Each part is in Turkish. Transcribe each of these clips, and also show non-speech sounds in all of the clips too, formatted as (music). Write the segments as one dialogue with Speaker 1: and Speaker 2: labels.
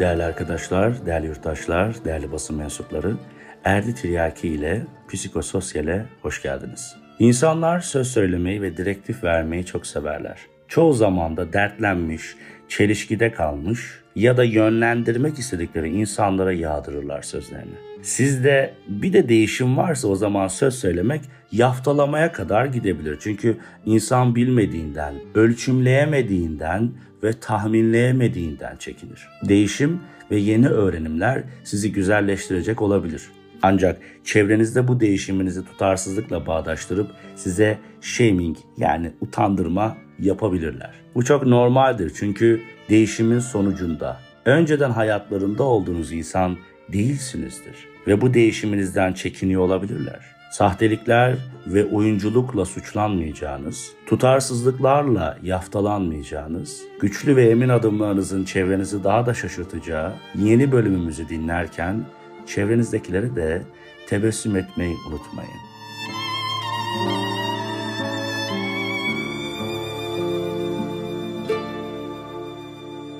Speaker 1: Değerli arkadaşlar, değerli yurttaşlar, değerli basın mensupları, Erdi Tiryaki ile Psikososyal'e hoş geldiniz. İnsanlar söz söylemeyi ve direktif vermeyi çok severler. Çoğu zaman da dertlenmiş, çelişkide kalmış ya da yönlendirmek istedikleri insanlara yağdırırlar sözlerini. Sizde bir de değişim varsa o zaman söz söylemek yaftalamaya kadar gidebilir. Çünkü insan bilmediğinden, ölçümleyemediğinden ve tahminleyemediğinden çekinir. Değişim ve yeni öğrenimler sizi güzelleştirecek olabilir. Ancak çevrenizde bu değişiminizi tutarsızlıkla bağdaştırıp size shaming yani utandırma yapabilirler. Bu çok normaldir çünkü değişimin sonucunda önceden hayatlarında olduğunuz insan değilsinizdir ve bu değişiminizden çekiniyor olabilirler. Sahtelikler ve oyunculukla suçlanmayacağınız, tutarsızlıklarla yaftalanmayacağınız, güçlü ve emin adımlarınızın çevrenizi daha da şaşırtacağı yeni bölümümüzü dinlerken çevrenizdekilere de tebessüm etmeyi unutmayın.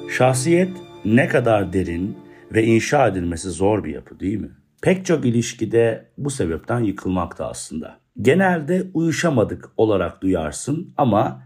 Speaker 1: Şahsiyet ne kadar derin ve inşa edilmesi zor bir yapı değil mi? Pek çok ilişkide bu sebepten yıkılmakta aslında. Genelde uyuşamadık olarak duyarsın ama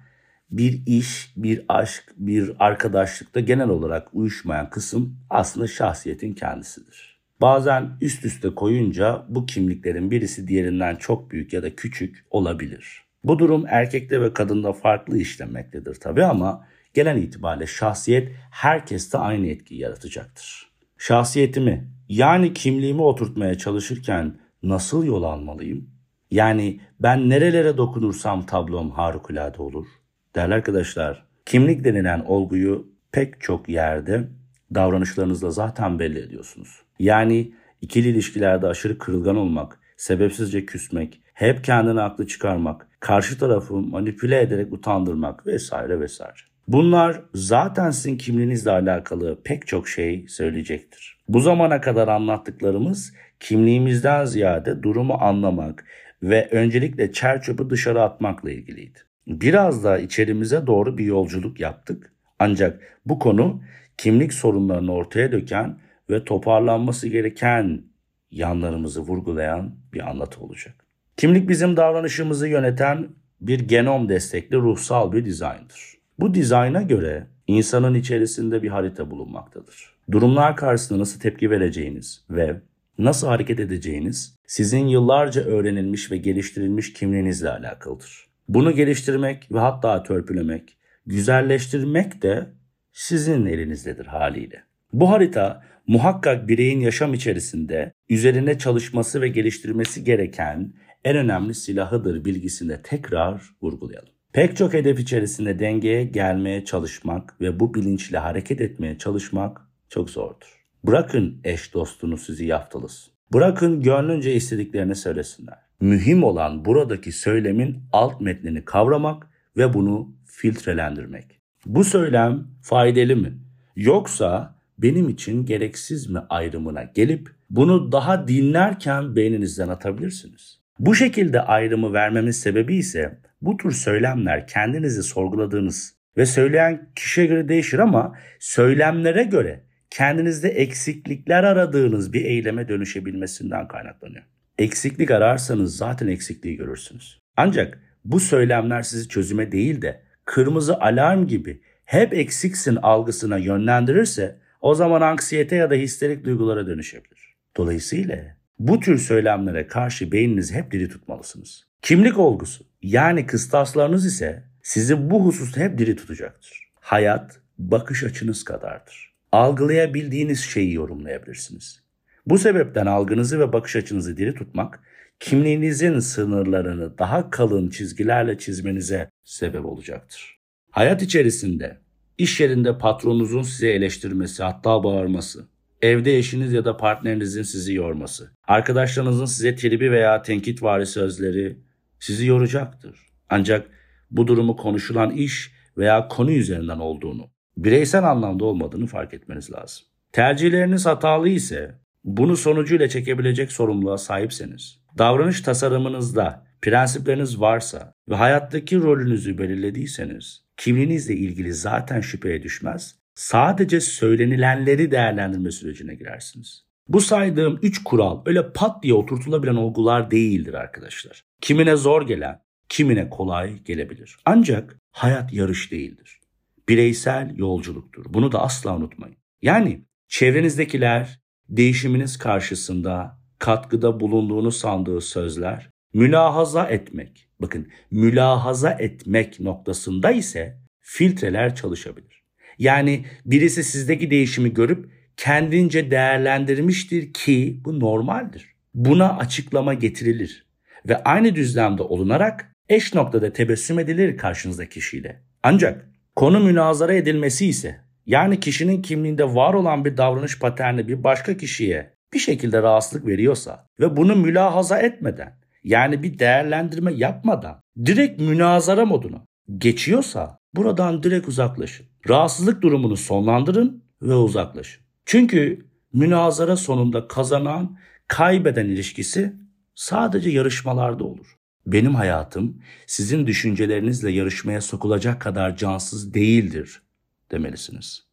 Speaker 1: bir iş, bir aşk, bir arkadaşlıkta genel olarak uyuşmayan kısım aslında şahsiyetin kendisidir. Bazen üst üste koyunca bu kimliklerin birisi diğerinden çok büyük ya da küçük olabilir. Bu durum erkekte ve kadında farklı işlemektedir tabi ama gelen itibariyle şahsiyet herkeste aynı etkiyi yaratacaktır. Şahsiyetimi yani kimliğimi oturtmaya çalışırken nasıl yol almalıyım? Yani ben nerelere dokunursam tablom harikulade olur. Değerli arkadaşlar, kimlik denilen olguyu pek çok yerde davranışlarınızla zaten belli ediyorsunuz. Yani ikili ilişkilerde aşırı kırılgan olmak, sebepsizce küsmek, hep kendini haklı çıkarmak, karşı tarafı manipüle ederek utandırmak vesaire vesaire. Bunlar zaten sizin kimliğinizle alakalı pek çok şey söyleyecektir. Bu zamana kadar anlattıklarımız kimliğimizden ziyade durumu anlamak ve öncelikle çer dışarı atmakla ilgiliydi. Biraz da içerimize doğru bir yolculuk yaptık. Ancak bu konu kimlik sorunlarını ortaya döken ve toparlanması gereken yanlarımızı vurgulayan bir anlatı olacak. Kimlik bizim davranışımızı yöneten bir genom destekli ruhsal bir dizayndır. Bu dizayna göre insanın içerisinde bir harita bulunmaktadır. Durumlar karşısında nasıl tepki vereceğiniz ve nasıl hareket edeceğiniz sizin yıllarca öğrenilmiş ve geliştirilmiş kimliğinizle alakalıdır. Bunu geliştirmek ve hatta törpülemek, güzelleştirmek de sizin elinizdedir haliyle. Bu harita muhakkak bireyin yaşam içerisinde üzerine çalışması ve geliştirmesi gereken en önemli silahıdır bilgisinde tekrar vurgulayalım. Pek çok hedef içerisinde dengeye gelmeye çalışmak ve bu bilinçle hareket etmeye çalışmak çok zordur. Bırakın eş dostunu sizi yaftalısın. Bırakın gönlünce istediklerini söylesinler. Mühim olan buradaki söylemin alt metnini kavramak ve bunu filtrelendirmek. Bu söylem faydalı mı? Yoksa benim için gereksiz mi ayrımına gelip bunu daha dinlerken beyninizden atabilirsiniz. Bu şekilde ayrımı vermemin sebebi ise bu tür söylemler kendinizi sorguladığınız ve söyleyen kişiye göre değişir ama söylemlere göre kendinizde eksiklikler aradığınız bir eyleme dönüşebilmesinden kaynaklanıyor. Eksiklik ararsanız zaten eksikliği görürsünüz. Ancak bu söylemler sizi çözüme değil de kırmızı alarm gibi hep eksiksin algısına yönlendirirse o zaman anksiyete ya da histerik duygulara dönüşebilir. Dolayısıyla bu tür söylemlere karşı beyninizi hep diri tutmalısınız. Kimlik olgusu yani kıstaslarınız ise sizi bu hususta hep diri tutacaktır. Hayat bakış açınız kadardır. Algılayabildiğiniz şeyi yorumlayabilirsiniz. Bu sebepten algınızı ve bakış açınızı diri tutmak, kimliğinizin sınırlarını daha kalın çizgilerle çizmenize sebep olacaktır. Hayat içerisinde, iş yerinde patronunuzun size eleştirmesi, hatta bağırması, evde eşiniz ya da partnerinizin sizi yorması, arkadaşlarınızın size tribi veya tenkit vari sözleri sizi yoracaktır. Ancak bu durumu konuşulan iş veya konu üzerinden olduğunu, bireysel anlamda olmadığını fark etmeniz lazım. Tercihleriniz hatalı ise bunu sonucuyla çekebilecek sorumluluğa sahipseniz, davranış tasarımınızda prensipleriniz varsa ve hayattaki rolünüzü belirlediyseniz kimliğinizle ilgili zaten şüpheye düşmez sadece söylenilenleri değerlendirme sürecine girersiniz. Bu saydığım üç kural öyle pat diye oturtulabilen olgular değildir arkadaşlar. Kimine zor gelen, kimine kolay gelebilir. Ancak hayat yarış değildir. Bireysel yolculuktur. Bunu da asla unutmayın. Yani çevrenizdekiler değişiminiz karşısında katkıda bulunduğunu sandığı sözler mülahaza etmek. Bakın mülahaza etmek noktasında ise filtreler çalışabilir. Yani birisi sizdeki değişimi görüp kendince değerlendirmiştir ki bu normaldir. Buna açıklama getirilir ve aynı düzlemde olunarak eş noktada tebessüm edilir karşınızdaki kişiyle. Ancak konu münazara edilmesi ise yani kişinin kimliğinde var olan bir davranış paterni bir başka kişiye bir şekilde rahatsızlık veriyorsa ve bunu mülahaza etmeden yani bir değerlendirme yapmadan direkt münazara moduna geçiyorsa buradan direkt uzaklaşın. Rahatsızlık durumunu sonlandırın ve uzaklaşın. Çünkü münazara sonunda kazanan kaybeden ilişkisi sadece yarışmalarda olur. Benim hayatım sizin düşüncelerinizle yarışmaya sokulacak kadar cansız değildir demelisiniz.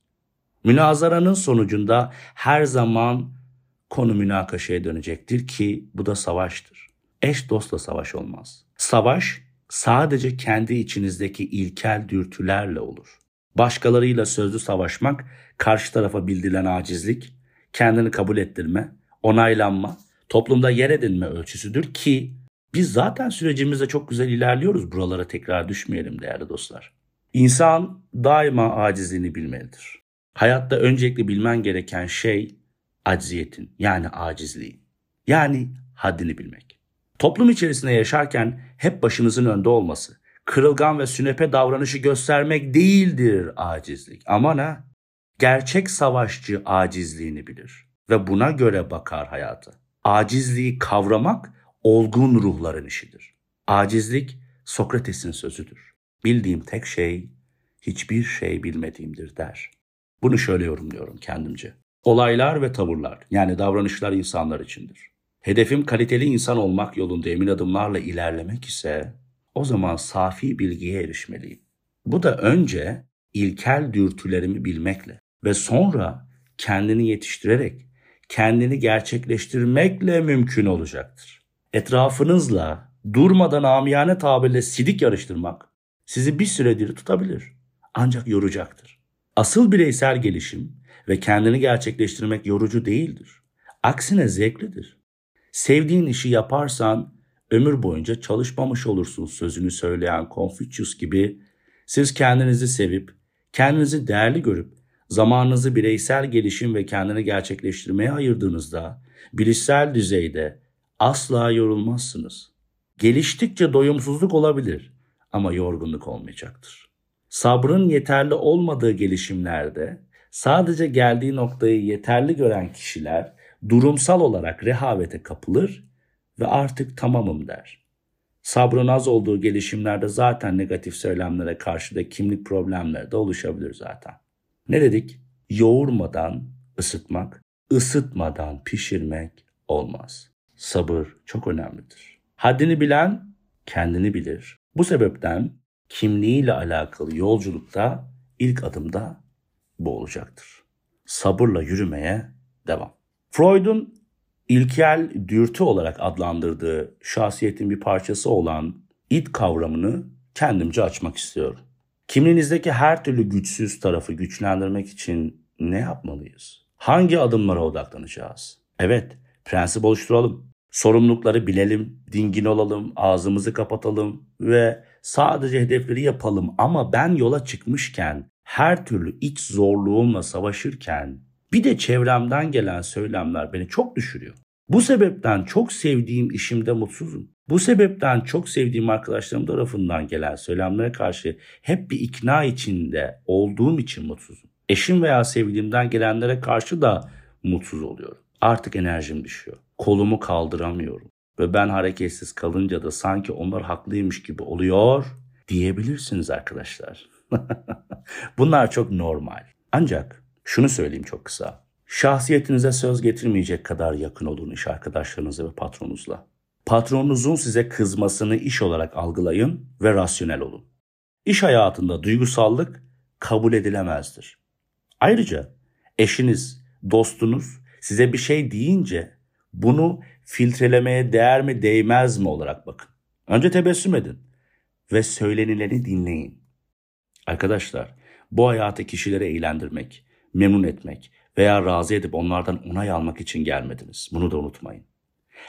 Speaker 1: Münazaranın sonucunda her zaman konu münakaşaya dönecektir ki bu da savaştır. Eş dostla savaş olmaz. Savaş sadece kendi içinizdeki ilkel dürtülerle olur. Başkalarıyla sözlü savaşmak karşı tarafa bildirilen acizlik, kendini kabul ettirme, onaylanma, toplumda yer edinme ölçüsüdür ki biz zaten sürecimizde çok güzel ilerliyoruz. Buralara tekrar düşmeyelim değerli dostlar. İnsan daima acizliğini bilmelidir. Hayatta öncelikle bilmen gereken şey acziyetin yani acizliği. Yani haddini bilmek. Toplum içerisinde yaşarken hep başınızın önde olması, kırılgan ve sünepe davranışı göstermek değildir acizlik. Ama ne? Gerçek savaşçı acizliğini bilir ve buna göre bakar hayata. Acizliği kavramak olgun ruhların işidir. Acizlik Sokrates'in sözüdür. Bildiğim tek şey hiçbir şey bilmediğimdir der. Bunu şöyle yorumluyorum kendimce. Olaylar ve tavırlar yani davranışlar insanlar içindir. Hedefim kaliteli insan olmak yolunda emin adımlarla ilerlemek ise o zaman safi bilgiye erişmeliyim. Bu da önce ilkel dürtülerimi bilmekle ve sonra kendini yetiştirerek, kendini gerçekleştirmekle mümkün olacaktır. Etrafınızla durmadan amiyane tabirle sidik yarıştırmak sizi bir süredir tutabilir. Ancak yoracaktır. Asıl bireysel gelişim ve kendini gerçekleştirmek yorucu değildir. Aksine zevklidir. Sevdiğin işi yaparsan ömür boyunca çalışmamış olursun sözünü söyleyen Confucius gibi siz kendinizi sevip, kendinizi değerli görüp, zamanınızı bireysel gelişim ve kendini gerçekleştirmeye ayırdığınızda bilişsel düzeyde asla yorulmazsınız. Geliştikçe doyumsuzluk olabilir ama yorgunluk olmayacaktır. Sabrın yeterli olmadığı gelişimlerde sadece geldiği noktayı yeterli gören kişiler durumsal olarak rehavete kapılır ve artık tamamım der. Sabrın az olduğu gelişimlerde zaten negatif söylemlere karşı da kimlik problemleri de oluşabilir zaten. Ne dedik? Yoğurmadan ısıtmak, ısıtmadan pişirmek olmaz. Sabır çok önemlidir. Haddini bilen kendini bilir. Bu sebepten kimliğiyle alakalı yolculukta ilk adımda bu olacaktır. Sabırla yürümeye devam. Freud'un ilkel dürtü olarak adlandırdığı şahsiyetin bir parçası olan id kavramını kendimce açmak istiyorum. Kimliğinizdeki her türlü güçsüz tarafı güçlendirmek için ne yapmalıyız? Hangi adımlara odaklanacağız? Evet, prensip oluşturalım. Sorumlulukları bilelim, dingin olalım, ağzımızı kapatalım ve sadece hedefleri yapalım. Ama ben yola çıkmışken, her türlü iç zorluğumla savaşırken bir de çevremden gelen söylemler beni çok düşürüyor. Bu sebepten çok sevdiğim işimde mutsuzum. Bu sebepten çok sevdiğim arkadaşlarım tarafından gelen söylemlere karşı hep bir ikna içinde olduğum için mutsuzum. Eşim veya sevdiğimden gelenlere karşı da mutsuz oluyorum. Artık enerjim düşüyor. Kolumu kaldıramıyorum. Ve ben hareketsiz kalınca da sanki onlar haklıymış gibi oluyor diyebilirsiniz arkadaşlar. (laughs) Bunlar çok normal. Ancak şunu söyleyeyim çok kısa. Şahsiyetinize söz getirmeyecek kadar yakın olun iş arkadaşlarınızla ve patronunuzla. Patronunuzun size kızmasını iş olarak algılayın ve rasyonel olun. İş hayatında duygusallık kabul edilemezdir. Ayrıca eşiniz, dostunuz size bir şey deyince bunu filtrelemeye değer mi değmez mi olarak bakın. Önce tebessüm edin ve söylenileni dinleyin. Arkadaşlar bu hayatı kişilere eğlendirmek, memnun etmek veya razı edip onlardan onay almak için gelmediniz. Bunu da unutmayın.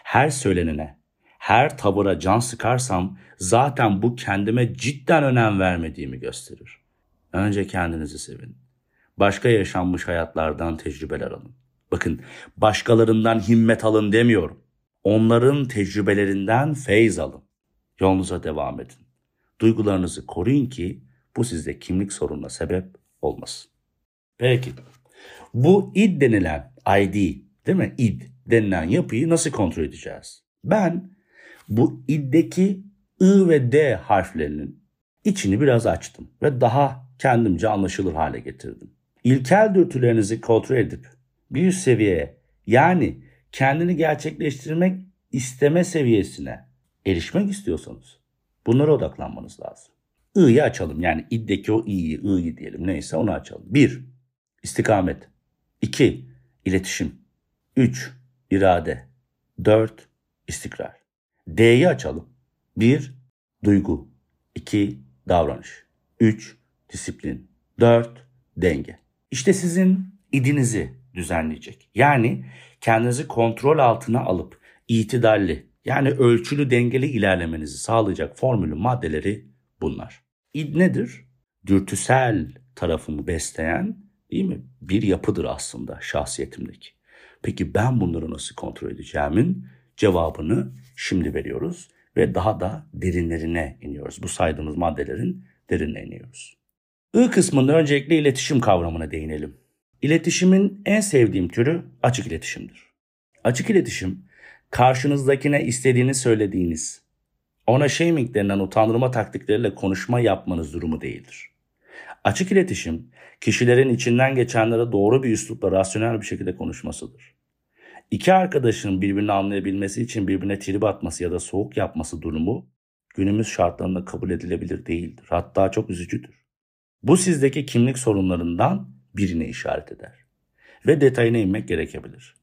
Speaker 1: Her söylenene, her tavıra can sıkarsam zaten bu kendime cidden önem vermediğimi gösterir. Önce kendinizi sevin. Başka yaşanmış hayatlardan tecrübeler alın. Bakın başkalarından himmet alın demiyorum. Onların tecrübelerinden feyz alın. Yolunuza devam edin. Duygularınızı koruyun ki bu sizde kimlik sorununa sebep olmasın. Peki. Bu id denilen ID değil mi? id denilen yapıyı nasıl kontrol edeceğiz? Ben bu iddeki I ve D harflerinin içini biraz açtım ve daha kendimce anlaşılır hale getirdim. İlkel dürtülerinizi kontrol edip bir üst seviyeye yani kendini gerçekleştirmek isteme seviyesine erişmek istiyorsanız bunlara odaklanmanız lazım. I'yı açalım yani iddeki o i'yi, i'yi diyelim neyse onu açalım. 1. İstikamet. 2. İletişim. 3. irade. 4. istikrar. D'yi açalım. 1. Duygu. 2. Davranış. 3. Disiplin. 4. Denge. İşte sizin idinizi düzenleyecek. Yani kendinizi kontrol altına alıp itidalli yani ölçülü dengeli ilerlemenizi sağlayacak formülün maddeleri bunlar. İd nedir? Dürtüsel tarafımı besleyen değil mi? Bir yapıdır aslında şahsiyetimdeki. Peki ben bunları nasıl kontrol edeceğimin cevabını şimdi veriyoruz ve daha da derinlerine iniyoruz. Bu saydığımız maddelerin derinine iniyoruz. I kısmında öncelikle iletişim kavramına değinelim. İletişimin en sevdiğim türü açık iletişimdir. Açık iletişim karşınızdakine istediğini söylediğiniz, ona shaming denilen utandırma taktikleriyle konuşma yapmanız durumu değildir. Açık iletişim, kişilerin içinden geçenlere doğru bir üslupla rasyonel bir şekilde konuşmasıdır. İki arkadaşın birbirini anlayabilmesi için birbirine trip atması ya da soğuk yapması durumu günümüz şartlarında kabul edilebilir değildir. Hatta çok üzücüdür. Bu sizdeki kimlik sorunlarından birine işaret eder. Ve detayına inmek gerekebilir.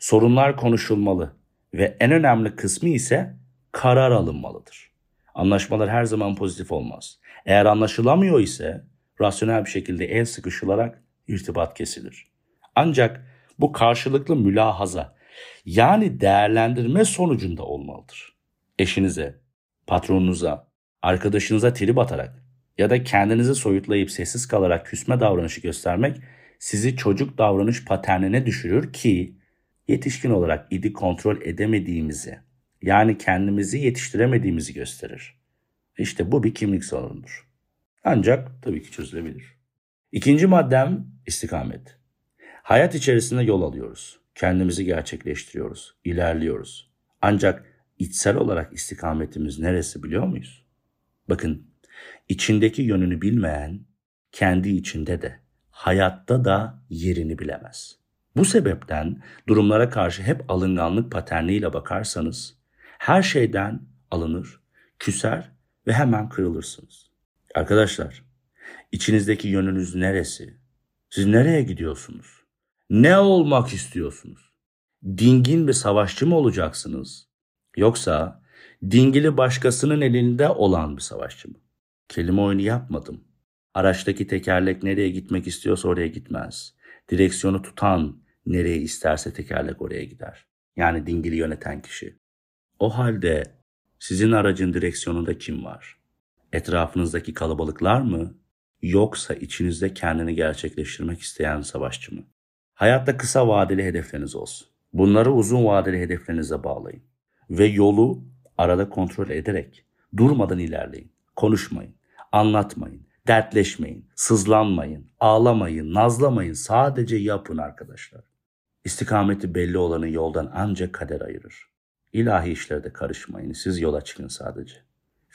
Speaker 1: Sorunlar konuşulmalı ve en önemli kısmı ise karar alınmalıdır. Anlaşmalar her zaman pozitif olmaz. Eğer anlaşılamıyor ise rasyonel bir şekilde el sıkışılarak irtibat kesilir. Ancak bu karşılıklı mülahaza yani değerlendirme sonucunda olmalıdır. Eşinize, patronunuza, arkadaşınıza trip atarak ya da kendinizi soyutlayıp sessiz kalarak küsme davranışı göstermek sizi çocuk davranış paternine düşürür ki yetişkin olarak idi kontrol edemediğimizi yani kendimizi yetiştiremediğimizi gösterir. İşte bu bir kimlik sorunudur. Ancak tabii ki çözülebilir. İkinci maddem istikamet. Hayat içerisinde yol alıyoruz. Kendimizi gerçekleştiriyoruz, ilerliyoruz. Ancak içsel olarak istikametimiz neresi biliyor muyuz? Bakın, içindeki yönünü bilmeyen kendi içinde de, hayatta da yerini bilemez. Bu sebepten durumlara karşı hep alınganlık paterniyle bakarsanız her şeyden alınır, küser ve hemen kırılırsınız. Arkadaşlar, içinizdeki yönünüz neresi? Siz nereye gidiyorsunuz? Ne olmak istiyorsunuz? Dingin bir savaşçı mı olacaksınız? Yoksa dingili başkasının elinde olan bir savaşçı mı? Kelime oyunu yapmadım. Araçtaki tekerlek nereye gitmek istiyorsa oraya gitmez. Direksiyonu tutan nereye isterse tekerlek oraya gider. Yani dingili yöneten kişi. O halde sizin aracın direksiyonunda kim var? Etrafınızdaki kalabalıklar mı? Yoksa içinizde kendini gerçekleştirmek isteyen savaşçı mı? Hayatta kısa vadeli hedefleriniz olsun. Bunları uzun vadeli hedeflerinize bağlayın. Ve yolu arada kontrol ederek durmadan ilerleyin. Konuşmayın, anlatmayın, dertleşmeyin, sızlanmayın, ağlamayın, nazlamayın. Sadece yapın arkadaşlar. İstikameti belli olanı yoldan ancak kader ayırır. İlahi işlerde karışmayın. Siz yola çıkın sadece.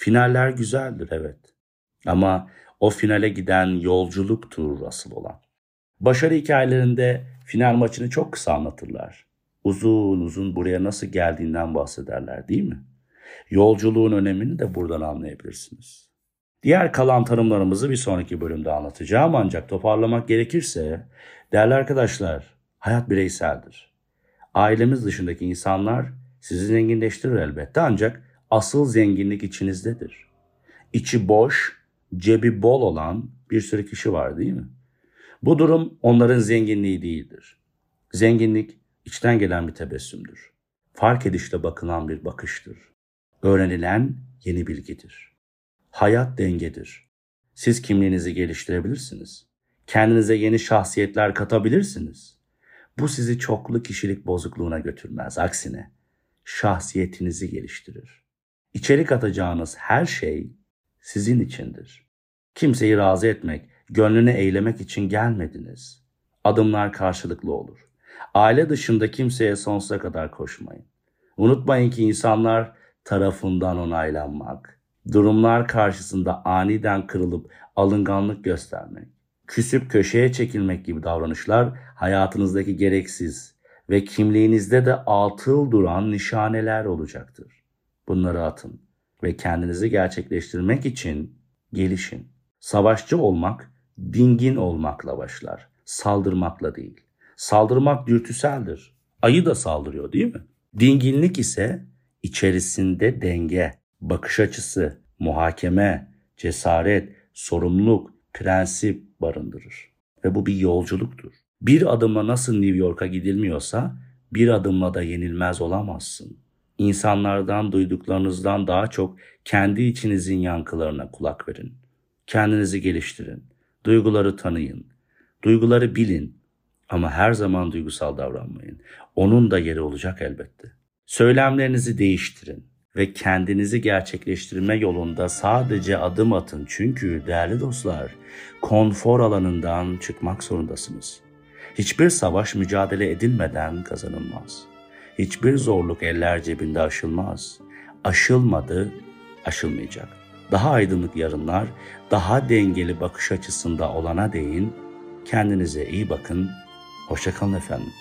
Speaker 1: Finaller güzeldir evet. Ama o finale giden yolculuktur asıl olan. Başarı hikayelerinde final maçını çok kısa anlatırlar. Uzun uzun buraya nasıl geldiğinden bahsederler değil mi? Yolculuğun önemini de buradan anlayabilirsiniz. Diğer kalan tanımlarımızı bir sonraki bölümde anlatacağım ancak toparlamak gerekirse değerli arkadaşlar hayat bireyseldir. Ailemiz dışındaki insanlar sizi zenginleştirir elbette ancak asıl zenginlik içinizdedir. İçi boş, cebi bol olan bir sürü kişi var değil mi? Bu durum onların zenginliği değildir. Zenginlik içten gelen bir tebessümdür. Fark edişle bakılan bir bakıştır. Öğrenilen yeni bilgidir. Hayat dengedir. Siz kimliğinizi geliştirebilirsiniz. Kendinize yeni şahsiyetler katabilirsiniz. Bu sizi çoklu kişilik bozukluğuna götürmez. Aksine şahsiyetinizi geliştirir. İçerik atacağınız her şey sizin içindir. Kimseyi razı etmek, gönlünü eylemek için gelmediniz. Adımlar karşılıklı olur. Aile dışında kimseye sonsuza kadar koşmayın. Unutmayın ki insanlar tarafından onaylanmak, durumlar karşısında aniden kırılıp alınganlık göstermek, küsüp köşeye çekilmek gibi davranışlar hayatınızdaki gereksiz ve kimliğinizde de atıl duran nişaneler olacaktır. Bunları atın ve kendinizi gerçekleştirmek için gelişin. Savaşçı olmak dingin olmakla başlar, saldırmakla değil. Saldırmak dürtüseldir. Ayı da saldırıyor değil mi? Dinginlik ise içerisinde denge, bakış açısı, muhakeme, cesaret, sorumluluk, prensip barındırır. Ve bu bir yolculuktur. Bir adımla nasıl New York'a gidilmiyorsa bir adımla da yenilmez olamazsın. İnsanlardan duyduklarınızdan daha çok kendi içinizin yankılarına kulak verin. Kendinizi geliştirin. Duyguları tanıyın. Duyguları bilin. Ama her zaman duygusal davranmayın. Onun da yeri olacak elbette. Söylemlerinizi değiştirin ve kendinizi gerçekleştirme yolunda sadece adım atın. Çünkü değerli dostlar, konfor alanından çıkmak zorundasınız. Hiçbir savaş mücadele edilmeden kazanılmaz. Hiçbir zorluk eller cebinde aşılmaz. Aşılmadı, aşılmayacak. Daha aydınlık yarınlar, daha dengeli bakış açısında olana değin kendinize iyi bakın. Hoşçakalın efendim.